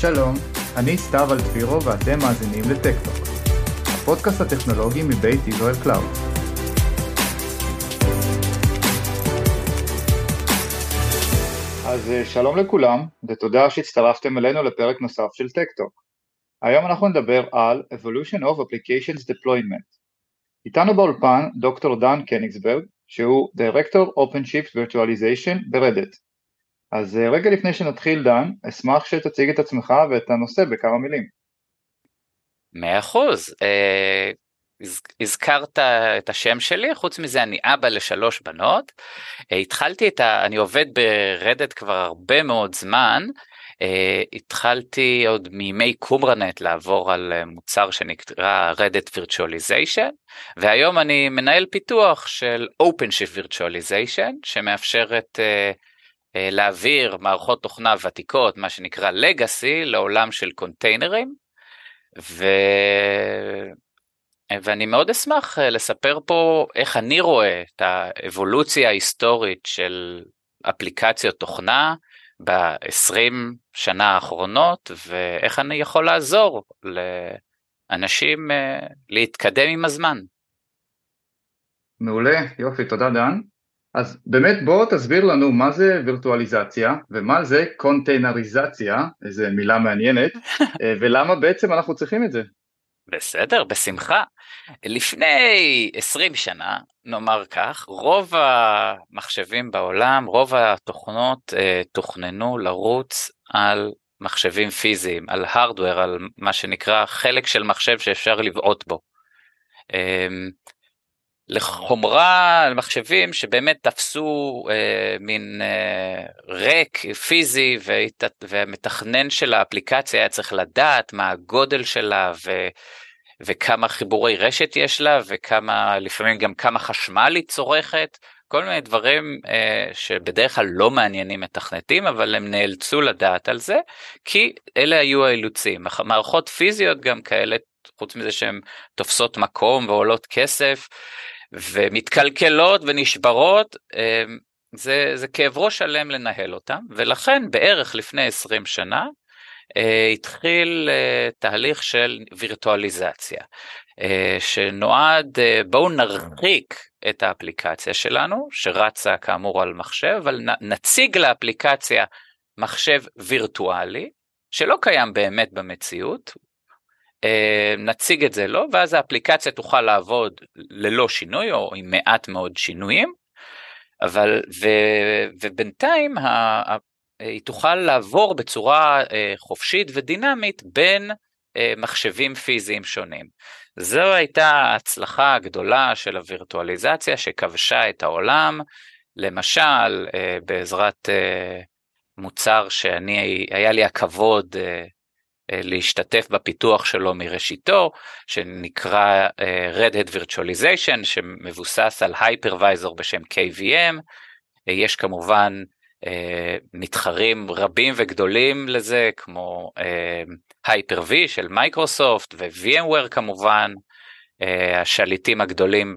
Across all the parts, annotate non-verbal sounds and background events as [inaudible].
שלום, אני סתיו אלטבירו ואתם מאזינים ל Tech Talk, הפודקאסט הטכנולוגי מבית Israel Cloud. אז אה, שלום לכולם, ותודה שהצטרפתם אלינו לפרק נוסף של Tech Talk. היום אנחנו נדבר על Evolution of Applications Deployment. איתנו באולפן דוקטור דן קניגסברג, שהוא Director OpenShift Virtualization ב Red Hat. אז אה, רגע לפני שנתחיל דן, אשמח שתציג את עצמך ואת הנושא בכמה מילים. מאה אחוז. אה, הזכרת את השם שלי, חוץ מזה אני אבא לשלוש בנות. אה, התחלתי את ה... אני עובד ברדט כבר הרבה מאוד זמן. התחלתי עוד מימי קומרנט לעבור על מוצר שנקרא רדט וירטואליזיישן והיום אני מנהל פיתוח של OpenShift וירטואליזיישן שמאפשרת אה, להעביר מערכות תוכנה ותיקות, מה שנקרא legacy, לעולם של קונטיינרים. ו... ואני מאוד אשמח אה, לספר פה איך אני רואה את האבולוציה ההיסטורית של אפליקציות תוכנה ב-20 שנה האחרונות ואיך אני יכול לעזור לאנשים אה, להתקדם עם הזמן. מעולה, יופי, תודה דן. אז באמת בוא תסביר לנו מה זה וירטואליזציה ומה זה קונטיינריזציה, איזה מילה מעניינת, [laughs] אה, ולמה בעצם אנחנו צריכים את זה. בסדר, בשמחה. לפני 20 שנה, נאמר כך, רוב המחשבים בעולם, רוב התוכנות אה, תוכננו לרוץ על מחשבים פיזיים, על הארדוור, על מה שנקרא חלק של מחשב שאפשר לבעוט בו. לחומרה למחשבים שבאמת תפסו אה, מין אה, ריק פיזי והת... והמתכנן של האפליקציה היה צריך לדעת מה הגודל שלה ו... וכמה חיבורי רשת יש לה וכמה לפעמים גם כמה חשמל היא צורכת. כל מיני דברים אה, שבדרך כלל לא מעניינים מתכנתים אבל הם נאלצו לדעת על זה כי אלה היו האילוצים. מערכות פיזיות גם כאלה חוץ מזה שהן תופסות מקום ועולות כסף ומתקלקלות ונשברות, אמ, זה, זה כאב ראש שלם לנהל אותם, ולכן בערך לפני 20 שנה אה, התחיל אה, תהליך של וירטואליזציה, אה, שנועד, בואו נרחיק את האפליקציה שלנו, שרצה כאמור על מחשב, אבל נציג לאפליקציה מחשב וירטואלי, שלא קיים באמת במציאות, נציג את זה לו לא? ואז האפליקציה תוכל לעבוד ללא שינוי או עם מעט מאוד שינויים אבל ו, ובינתיים ה, היא תוכל לעבור בצורה אה, חופשית ודינמית בין אה, מחשבים פיזיים שונים. זו הייתה ההצלחה הגדולה של הווירטואליזציה שכבשה את העולם למשל בעזרת מוצר שאני היה לי הכבוד אה, להשתתף בפיתוח שלו מראשיתו, שנקרא uh, Red Hat Virtualization, שמבוסס על Hypervisor בשם KVM. Uh, יש כמובן מתחרים רבים וגדולים לזה, כמו Hyper-V של מייקרוסופט ו-VMware כמובן, השליטים הגדולים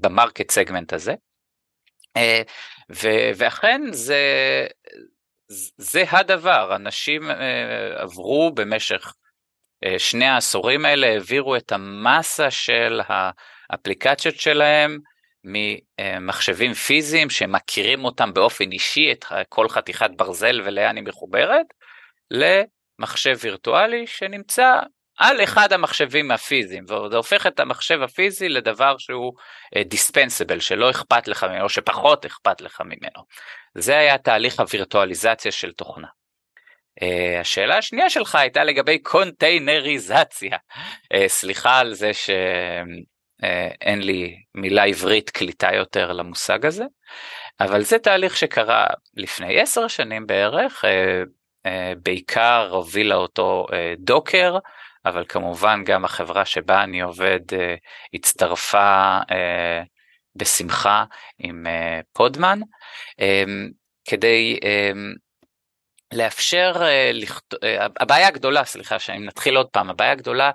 במרקט סגמנט הזה. ואכן זה, זה הדבר, אנשים אה, עברו במשך אה, שני העשורים האלה, העבירו את המסה של האפליקציות שלהם ממחשבים פיזיים שמכירים אותם באופן אישי, את כל חתיכת ברזל ולאן היא מחוברת, למחשב וירטואלי שנמצא על אחד המחשבים הפיזיים, וזה הופך את המחשב הפיזי לדבר שהוא דיספנסיבל, שלא אכפת לך ממנו, או שפחות אכפת לך ממנו. זה היה תהליך הווירטואליזציה של תוכנה. Uh, השאלה השנייה שלך הייתה לגבי קונטיינריזציה. Uh, סליחה על זה שאין uh, לי מילה עברית קליטה יותר למושג הזה, אבל זה תהליך שקרה לפני עשר שנים בערך, uh, uh, בעיקר הובילה אותו דוקר, אבל כמובן גם החברה שבה אני עובד uh, הצטרפה uh, בשמחה עם uh, פודמן, um, כדי um, לאפשר, הבעיה הגדולה, סליחה, אם נתחיל עוד פעם, הבעיה הגדולה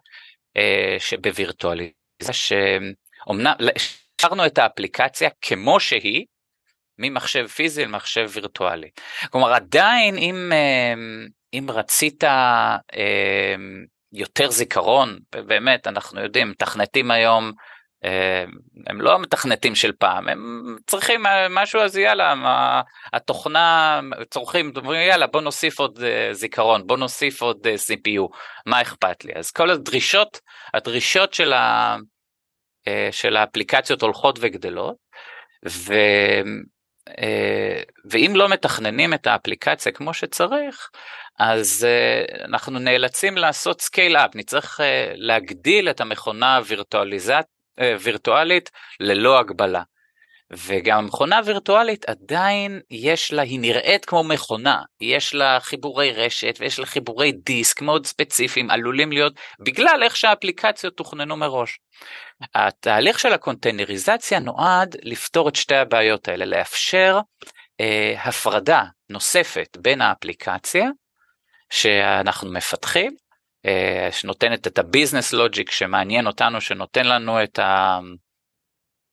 שבווירטואליזציה, שאומנם, השארנו את האפליקציה כמו שהיא, ממחשב פיזי למחשב וירטואלי. כלומר עדיין אם, אם רצית יותר זיכרון, באמת אנחנו יודעים, מתכנתים היום אה, הם לא המתכנתים של פעם, הם צריכים משהו אז יאללה, התוכנה צורכים, יאללה בוא נוסיף עוד אה, זיכרון, בוא נוסיף עוד אה, CPU, מה אכפת לי? אז כל הדרישות, הדרישות של, ה, של האפליקציות הולכות וגדלות, ו, ואם לא מתכננים את האפליקציה כמו שצריך, אז אנחנו נאלצים לעשות scale up, נצטרך להגדיל את המכונה הווירטואליזציה אה, וירטואלית ללא הגבלה. וגם מכונה וירטואלית עדיין יש לה, היא נראית כמו מכונה, יש לה חיבורי רשת ויש לה חיבורי דיסק מאוד ספציפיים, עלולים להיות בגלל איך שהאפליקציות תוכננו מראש. התהליך של הקונטיינריזציה נועד לפתור את שתי הבעיות האלה, לאפשר אה, הפרדה נוספת בין האפליקציה שאנחנו מפתחים אה, שנותנת את הביזנס לוג'יק שמעניין אותנו, שנותן לנו את ה...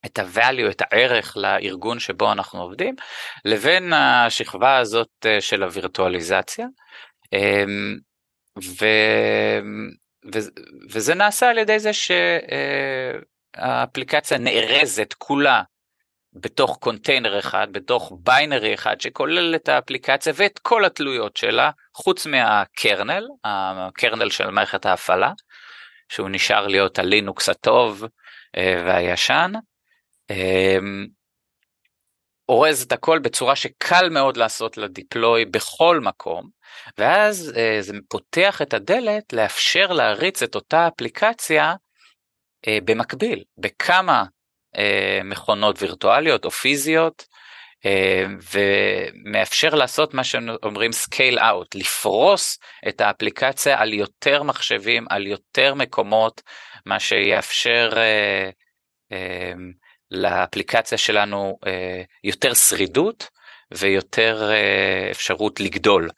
את ה-value, את הערך לארגון שבו אנחנו עובדים, לבין השכבה הזאת אה, של הווירטואליזציה. אמ, ו... ו... וזה נעשה על ידי זה שהאפליקציה נארזת כולה בתוך קונטיינר אחד, בתוך ביינרי אחד שכולל את האפליקציה ואת כל התלויות שלה, חוץ מהקרנל, הקרנל של מערכת ההפעלה, שהוא נשאר להיות הלינוקס הטוב אה, והישן. אמ, אורז את הכל בצורה שקל מאוד לעשות לה דיפלוי בכל מקום, ואז אה, זה פותח את הדלת לאפשר להריץ את אותה אפליקציה אה, במקביל, בכמה אה, מכונות וירטואליות או פיזיות, אה, ומאפשר לעשות מה שאומרים scale out, לפרוס את האפליקציה על יותר מחשבים, על יותר מקומות, מה שיאפשר אה, לאפליקציה שלנו יותר שרידות ויותר אפשרות לגדול.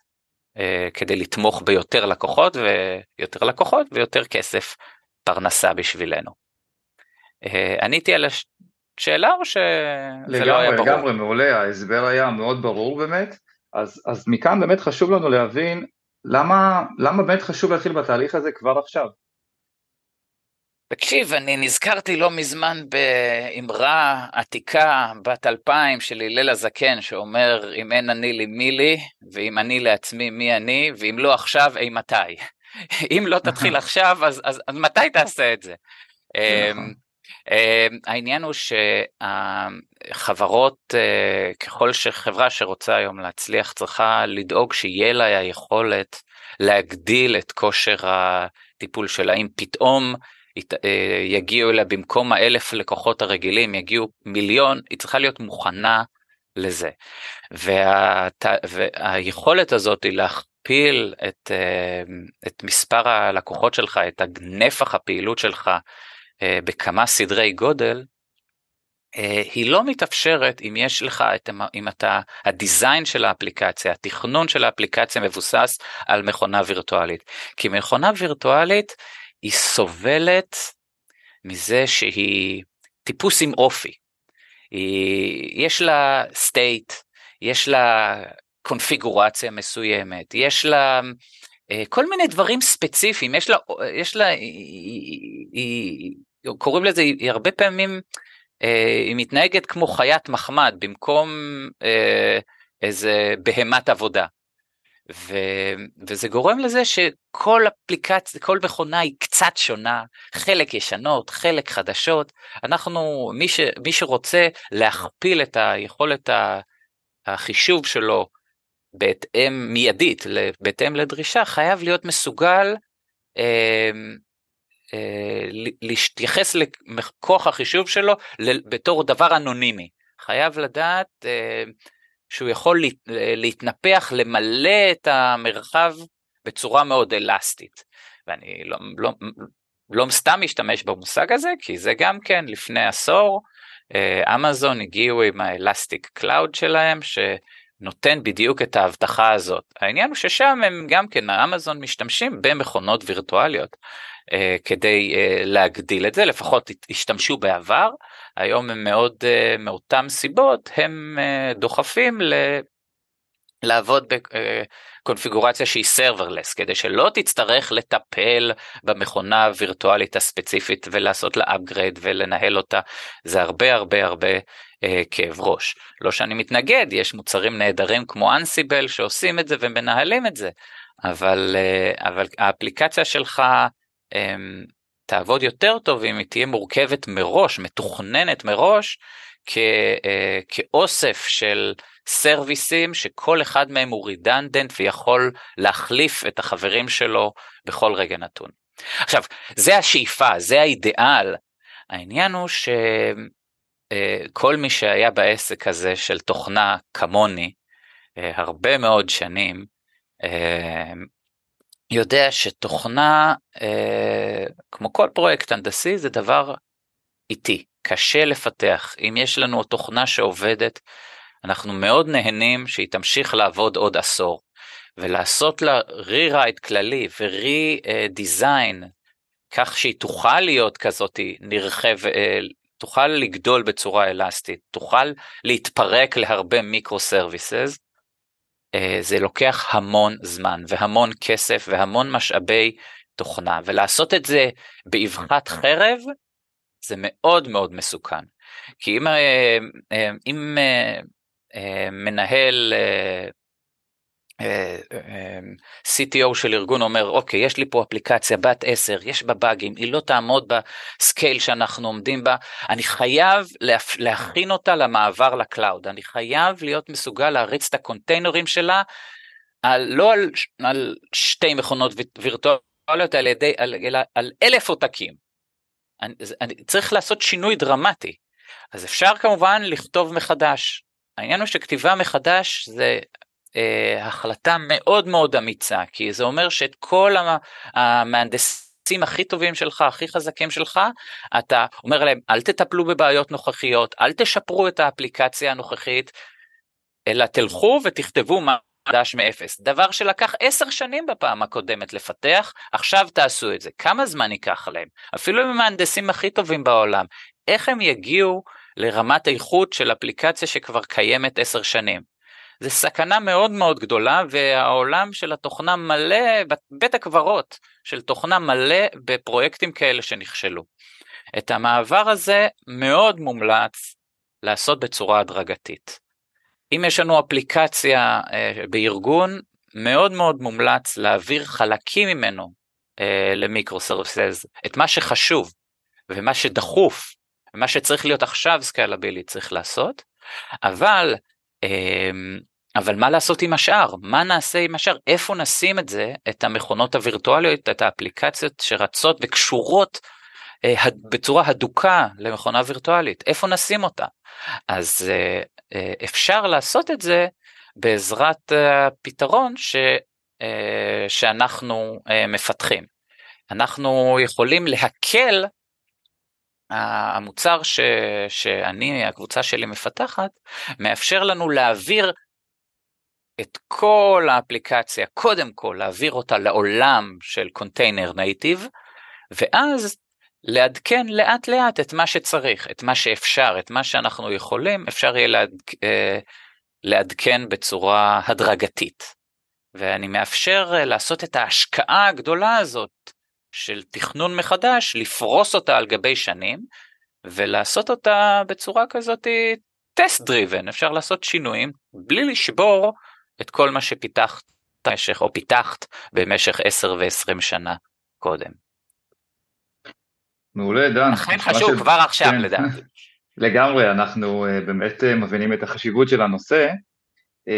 כדי לתמוך ביותר לקוחות ויותר לקוחות ויותר כסף פרנסה בשבילנו. עניתי על השאלה או שזה לא היה ברור? לגמרי, מעולה, ההסבר היה מאוד ברור באמת, אז, אז מכאן באמת חשוב לנו להבין למה, למה באמת חשוב להתחיל בתהליך הזה כבר עכשיו. תקשיב, אני נזכרתי לא מזמן באמרה עתיקה בת אלפיים של הלל הזקן, שאומר, אם אין אני לי מי לי, ואם אני לעצמי מי אני, ואם לא עכשיו, אימתי. [laughs] אם לא תתחיל עכשיו, אז, אז, אז מתי תעשה את זה? נכון. אמ, העניין הוא שהחברות, אה, ככל שחברה שרוצה היום להצליח צריכה לדאוג שיהיה לה היכולת להגדיל את כושר הטיפול שלה, אם פתאום יגיעו אליה במקום האלף לקוחות הרגילים, יגיעו מיליון, היא צריכה להיות מוכנה לזה. וה, והיכולת הזאת היא להכפיל את, אה, את מספר הלקוחות שלך, את נפח הפעילות שלך אה, בכמה סדרי גודל, אה, היא לא מתאפשרת אם יש לך את, אם אתה, הדיזיין של האפליקציה, התכנון של האפליקציה מבוסס על מכונה וירטואלית. כי מכונה וירטואלית היא סובלת מזה שהיא טיפוס עם אופי. היא, יש לה state, יש לה קונפיגורציה מסוימת, יש לה אה, כל מיני דברים ספציפיים, יש לה, יש לה, היא, היא, קוראים לזה, היא הרבה פעמים, אה, היא מתנהגת כמו חיית מחמד במקום אה, איזה בהמת עבודה. ו, וזה גורם לזה שכל אפליקציה, כל מכונה היא קצת שונה, חלק ישנות, חלק חדשות. אנחנו, מי, ש, מי שרוצה להכפיל את היכולת החישוב שלו בהתאם מיידית, בהתאם לדרישה, חייב להיות מסוגל אה, אה, להתייחס לכוח החישוב שלו בתור דבר אנונימי. חייב לדעת אה, שהוא יכול להתנפח, למלא את המרחב בצורה מאוד אלסטית. ואני לא, לא, לא סתם משתמש במושג הזה, כי זה גם כן לפני עשור, אה, אמזון הגיעו עם ה Elastic Cloud שלהם, ש... נותן בדיוק את ההבטחה הזאת. העניין הוא ששם הם גם כן, אמזון משתמשים במכונות וירטואליות. כדי להגדיל את זה, לפחות השתמשו בעבר, היום הם מאוד מאותן סיבות, הם דוחפים ל... לעבוד בקונפיגורציה שהיא serverless כדי שלא תצטרך לטפל במכונה הווירטואלית הספציפית ולעשות לה upgrade ולנהל אותה זה הרבה הרבה הרבה אה, כאב ראש. לא שאני מתנגד יש מוצרים נהדרים כמו אנסיבל שעושים את זה ומנהלים את זה אבל אה, אבל האפליקציה שלך אה, תעבוד יותר טוב אם היא תהיה מורכבת מראש מתוכננת מראש כ, אה, כאוסף של סרוויסים שכל אחד מהם הוא רידנדנט ויכול להחליף את החברים שלו בכל רגע נתון. עכשיו, זה השאיפה, זה האידיאל. העניין הוא שכל מי שהיה בעסק הזה של תוכנה כמוני הרבה מאוד שנים, יודע שתוכנה, כמו כל פרויקט הנדסי, זה דבר איטי, קשה לפתח. אם יש לנו תוכנה שעובדת, אנחנו מאוד נהנים שהיא תמשיך לעבוד עוד עשור. ולעשות לה re-write כללי ו-re-design, כך שהיא תוכל להיות כזאת נרחב, אה, תוכל לגדול בצורה אלסטית, תוכל להתפרק להרבה מיקרו סרוויסס, זה לוקח המון זמן והמון כסף והמון משאבי תוכנה, ולעשות את זה באבחת חרב זה מאוד מאוד מסוכן. כי אם, אה, אה, אם מנהל CTO של ארגון אומר אוקיי יש לי פה אפליקציה בת 10 יש בה באגים היא לא תעמוד ב scale שאנחנו עומדים בה. אני חייב להכין אותה למעבר ל cloud. אני חייב להיות מסוגל להריץ את ה containers שלה על, לא על, על שתי מכונות וירטואליות על ידי על, אלא על אלף עותקים. אני, אני צריך לעשות שינוי דרמטי. אז אפשר כמובן לכתוב מחדש. העניין הוא שכתיבה מחדש זה אה, החלטה מאוד מאוד אמיצה, כי זה אומר שאת כל המהנדסים הכי טובים שלך, הכי חזקים שלך, אתה אומר להם אל תטפלו בבעיות נוכחיות, אל תשפרו את האפליקציה הנוכחית, אלא תלכו ותכתבו מה חדש מאפס. דבר שלקח עשר שנים בפעם הקודמת לפתח, עכשיו תעשו את זה. כמה זמן ייקח להם? אפילו עם המהנדסים הכי טובים בעולם, איך הם יגיעו לרמת איכות של אפליקציה שכבר קיימת עשר שנים. זה סכנה מאוד מאוד גדולה והעולם של התוכנה מלא, בית הקברות של תוכנה מלא בפרויקטים כאלה שנכשלו. את המעבר הזה מאוד מומלץ לעשות בצורה הדרגתית. אם יש לנו אפליקציה אה, בארגון, מאוד מאוד מומלץ להעביר חלקים ממנו אה, ל microservices, את מה שחשוב ומה שדחוף מה שצריך להיות עכשיו scalable צריך לעשות, אבל, אמ, אבל מה לעשות עם השאר? מה נעשה עם השאר? איפה נשים את זה, את המכונות הווירטואליות, את האפליקציות שרצות וקשורות אה, בצורה הדוקה למכונה וירטואלית? איפה נשים אותה? אז אה, אה, אפשר לעשות את זה בעזרת הפתרון ש, שאנחנו מפתחים. אנחנו יכולים להקל המוצר ש, שאני, הקבוצה שלי מפתחת, מאפשר לנו להעביר את כל האפליקציה, קודם כל להעביר אותה לעולם של container native, ואז לעדכן לאט לאט את מה שצריך, את מה שאפשר, את מה שאנחנו יכולים, אפשר יהיה אה, לעדכן בצורה הדרגתית. ואני מאפשר אה, לעשות את ההשקעה הגדולה הזאת של תכנון מחדש, לפרוס אותה על גבי שנים ולעשות אותה בצורה כזאת טסט דריבן, אפשר לעשות שינויים בלי לשבור את כל מה שפיתחת במשך או פיתחת במשך 10 ו-20 שנה קודם. מעולה דן. לכן חשוב ש... כבר עכשיו כן. לדעתי. [laughs] לגמרי, אנחנו uh, באמת uh, מבינים את החשיבות של הנושא, uh,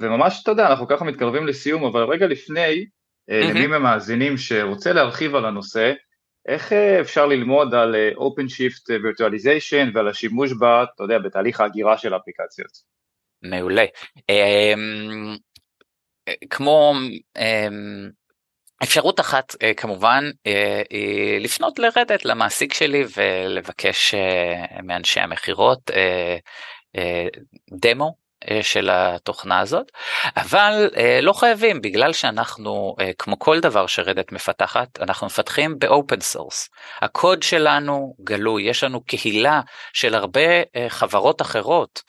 וממש, אתה יודע, אנחנו ככה מתקרבים לסיום, אבל רגע לפני, mm-hmm. למי מהמאזינים שרוצה להרחיב על הנושא, איך אה, אפשר ללמוד על אה, OpenShift Virtualization ועל השימוש בה, אתה יודע, בתהליך ההגירה של האפליקציות? מעולה. אמ, כמו אמ, אפשרות אחת כמובן היא לפנות ל Red Hat למעסיק שלי ולבקש מאנשי המכירות דמו אה, של התוכנה הזאת, אבל אה, לא חייבים, בגלל שאנחנו, אה, כמו כל דבר ש Red Hat מפתחת, אנחנו מפתחים ב open source. הקוד שלנו גלוי, יש לנו קהילה של הרבה חברות אחרות.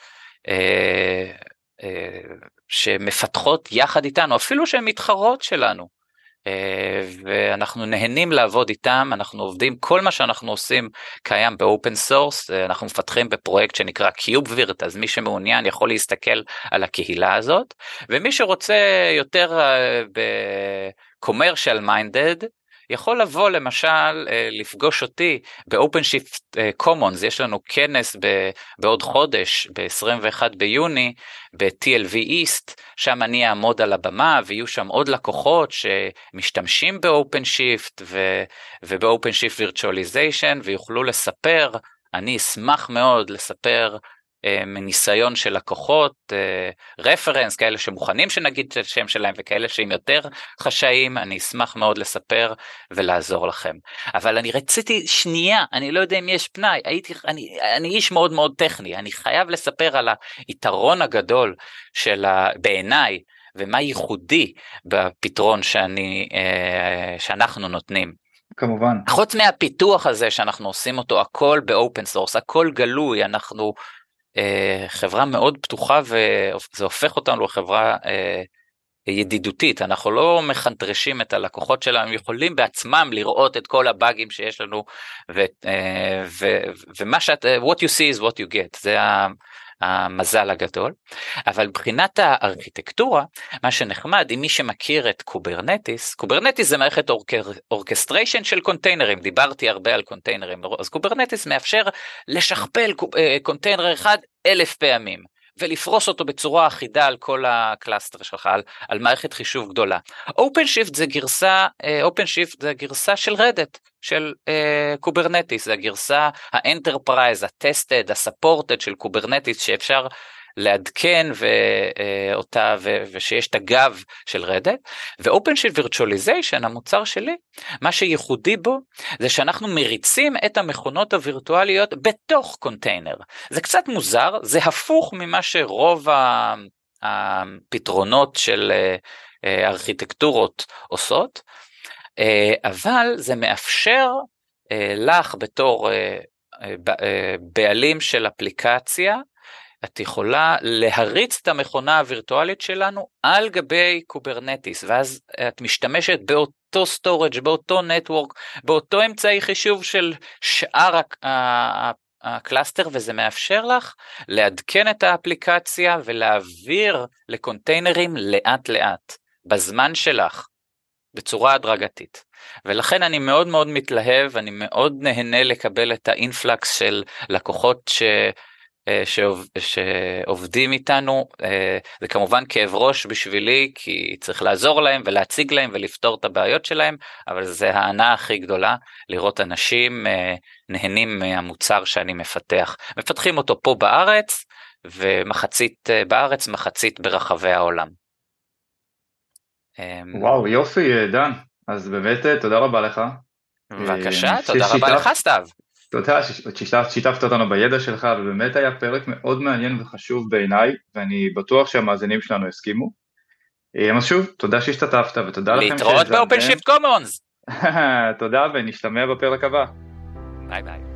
שמפתחות יחד איתנו, אפילו שהן מתחרות שלנו. אה, ואנחנו נהנים לעבוד איתם, אנחנו עובדים, כל מה שאנחנו עושים קיים ב open source, אה, אנחנו מפתחים בפרויקט שנקרא KubeVirt, אז מי שמעוניין יכול להסתכל על הקהילה הזאת, ומי שרוצה יותר אה, ב-commercial minded, יכול לבוא למשל אה, לפגוש אותי ב-OpenShift אה, Commons, יש לנו כנס בעוד חודש, ב-21 ביוני, ב-TLV East, שם אני אעמוד על הבמה ויהיו שם עוד לקוחות שמשתמשים ב-OpenShift וב-OpenShift Virtualization ויוכלו לספר, אני אשמח מאוד לספר מניסיון של לקוחות, רפרנס, כאלה שמוכנים שנגיד את השם שלהם וכאלה שהם יותר חשאיים, אני אשמח מאוד לספר ולעזור לכם. אבל אני רציתי שנייה, אני לא יודע אם יש פנאי, הייתי, אני, אני איש מאוד מאוד טכני, אני חייב לספר על היתרון הגדול של ה... בעיניי, ומה ייחודי בפתרון שאני, אה, שאנחנו נותנים. כמובן. חוץ מהפיתוח הזה שאנחנו עושים אותו הכל ב open source, הכל גלוי, אנחנו אה, חברה מאוד פתוחה וזה הופך אותנו לחברה אה, ידידותית. אנחנו לא מחנטרשים את הלקוחות שלנו הם יכולים בעצמם לראות את כל הבאגים שיש לנו ו, אה, ו, ומה שאת what you see is what you get. זה המזל הגדול, אבל מבחינת הארכיטקטורה, מה שנחמד, אם מי שמכיר את Kubernetes, Kubernetes זה מערכת אורקסטריישן של containers, דיברתי הרבה על containers, אז Kubernetes מאפשר לשכפל אה, קונטיינר אחד אלף פעמים. ולפרוס אותו בצורה אחידה על כל ה cluster שלך, על, על מערכת חישוב גדולה. OpenShift זה גרסה, אה, OpenShift זה גרסה של Red Hat, של Kubernetes, אה, זה הגרסה ה enterprise, ה tested, ה supported של Kubernetes שאפשר לעדכן אה, אותה ושיש את הגב של Red Hat ו OpenShift Virtualization המוצר שלי מה שייחודי בו זה שאנחנו מריצים את המכונות הווירטואליות בתוך קונטיינר. זה קצת מוזר זה הפוך ממה שרוב הפתרונות של אה, ארכיטקטורות עושות אבל זה מאפשר לך בתור בעלים של אפליקציה את יכולה להריץ את המכונה הווירטואלית שלנו על גבי Kubernetes ואז את משתמשת באותו storage באותו network באותו אמצעי חישוב של שאר ה cluster וזה מאפשר לך לעדכן את האפליקציה ולהעביר ל containers לאט לאט בזמן שלך בצורה הדרגתית. ולכן אני מאוד מאוד מתלהב אני מאוד נהנה לקבל את ה influx של לקוחות אה, שעובד, שעובדים איתנו אה, זה כמובן כאב ראש בשבילי כי צריך לעזור להם ולהציג להם ולפתור את הבעיות שלהם אבל זה ההנאה הכי גדולה לראות אנשים אה, נהנים מהמוצר שאני מפתח מפתחים אותו פה בארץ ומחצית בארץ מחצית ברחבי העולם. אמ, וואו יופי דן אז באמת תודה רבה לך. בבקשה תודה רבה לך סתיו. תודה ששיתפת אותנו בידע שלך ובאמת היה פרק מאוד מעניין וחשוב בעיניי ואני בטוח שהמאזינים שלנו יסכימו. אה, אז שוב תודה שהשתתפת ותודה לכם להתראות ב OpenShift Commons. תודה ונשתמע בפרק הבא. ביי ביי.